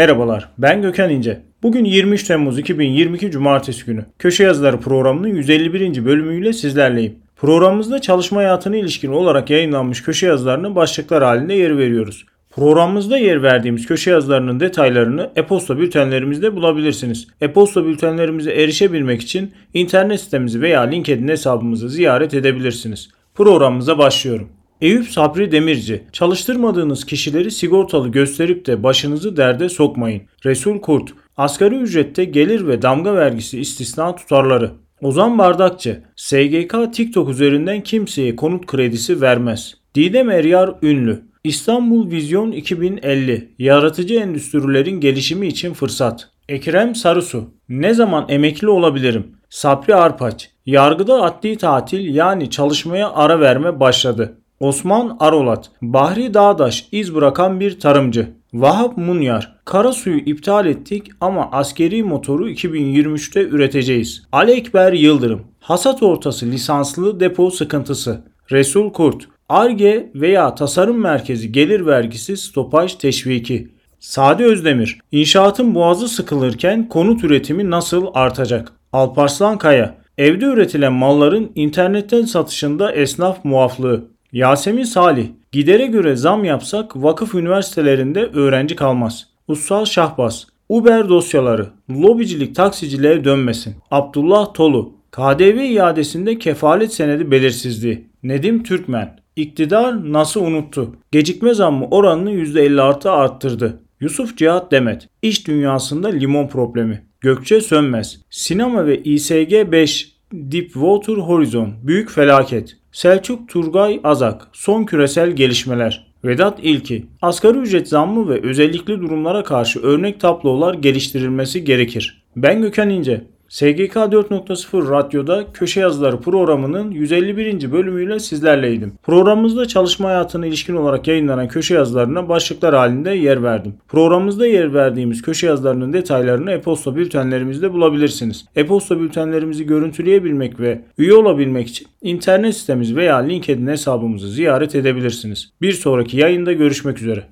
Merhabalar, ben Gökhan İnce. Bugün 23 Temmuz 2022 Cumartesi günü. Köşe Yazıları programının 151. bölümüyle sizlerleyim. Programımızda çalışma hayatına ilişkin olarak yayınlanmış köşe yazılarının başlıklar halinde yer veriyoruz. Programımızda yer verdiğimiz köşe yazılarının detaylarını e-posta bültenlerimizde bulabilirsiniz. E-posta bültenlerimize erişebilmek için internet sitemizi veya LinkedIn hesabımızı ziyaret edebilirsiniz. Programımıza başlıyorum. Eyüp Sabri Demirci, çalıştırmadığınız kişileri sigortalı gösterip de başınızı derde sokmayın. Resul Kurt, asgari ücrette gelir ve damga vergisi istisna tutarları. Ozan Bardakçı, SGK TikTok üzerinden kimseye konut kredisi vermez. Didem Eryar Ünlü, İstanbul Vizyon 2050, yaratıcı endüstrilerin gelişimi için fırsat. Ekrem Sarısu, ne zaman emekli olabilirim? Sapri Arpaç, yargıda adli tatil yani çalışmaya ara verme başladı. Osman Arolat, Bahri Dağdaş iz bırakan bir tarımcı. Vahap Munyar, kara suyu iptal ettik ama askeri motoru 2023'te üreteceğiz. Ali Ekber Yıldırım, hasat ortası lisanslı depo sıkıntısı. Resul Kurt, ARGE veya tasarım merkezi gelir vergisi stopaj teşviki. Sade Özdemir, inşaatın boğazı sıkılırken konut üretimi nasıl artacak? Alparslan Kaya, evde üretilen malların internetten satışında esnaf muaflığı. Yasemin Salih, gidere göre zam yapsak vakıf üniversitelerinde öğrenci kalmaz. Ussal Şahbaz, Uber dosyaları, lobicilik taksiciliğe dönmesin. Abdullah Tolu, KDV iadesinde kefalet senedi belirsizliği. Nedim Türkmen, iktidar nasıl unuttu? Gecikme zammı oranını %50 artı arttırdı. Yusuf Cihat Demet, iş dünyasında limon problemi. Gökçe Sönmez, sinema ve İSG 5, Deepwater Horizon, büyük felaket. Selçuk Turgay Azak, son küresel gelişmeler. Vedat İlki, asgari ücret zammı ve özellikli durumlara karşı örnek tablolar geliştirilmesi gerekir. Ben Gökhan İnce. SGK 4.0 Radyo'da Köşe Yazıları programının 151. bölümüyle sizlerleydim. Programımızda çalışma hayatına ilişkin olarak yayınlanan köşe yazılarına başlıklar halinde yer verdim. Programımızda yer verdiğimiz köşe yazılarının detaylarını e-posta bültenlerimizde bulabilirsiniz. E-posta bültenlerimizi görüntüleyebilmek ve üye olabilmek için internet sitemiz veya LinkedIn hesabımızı ziyaret edebilirsiniz. Bir sonraki yayında görüşmek üzere.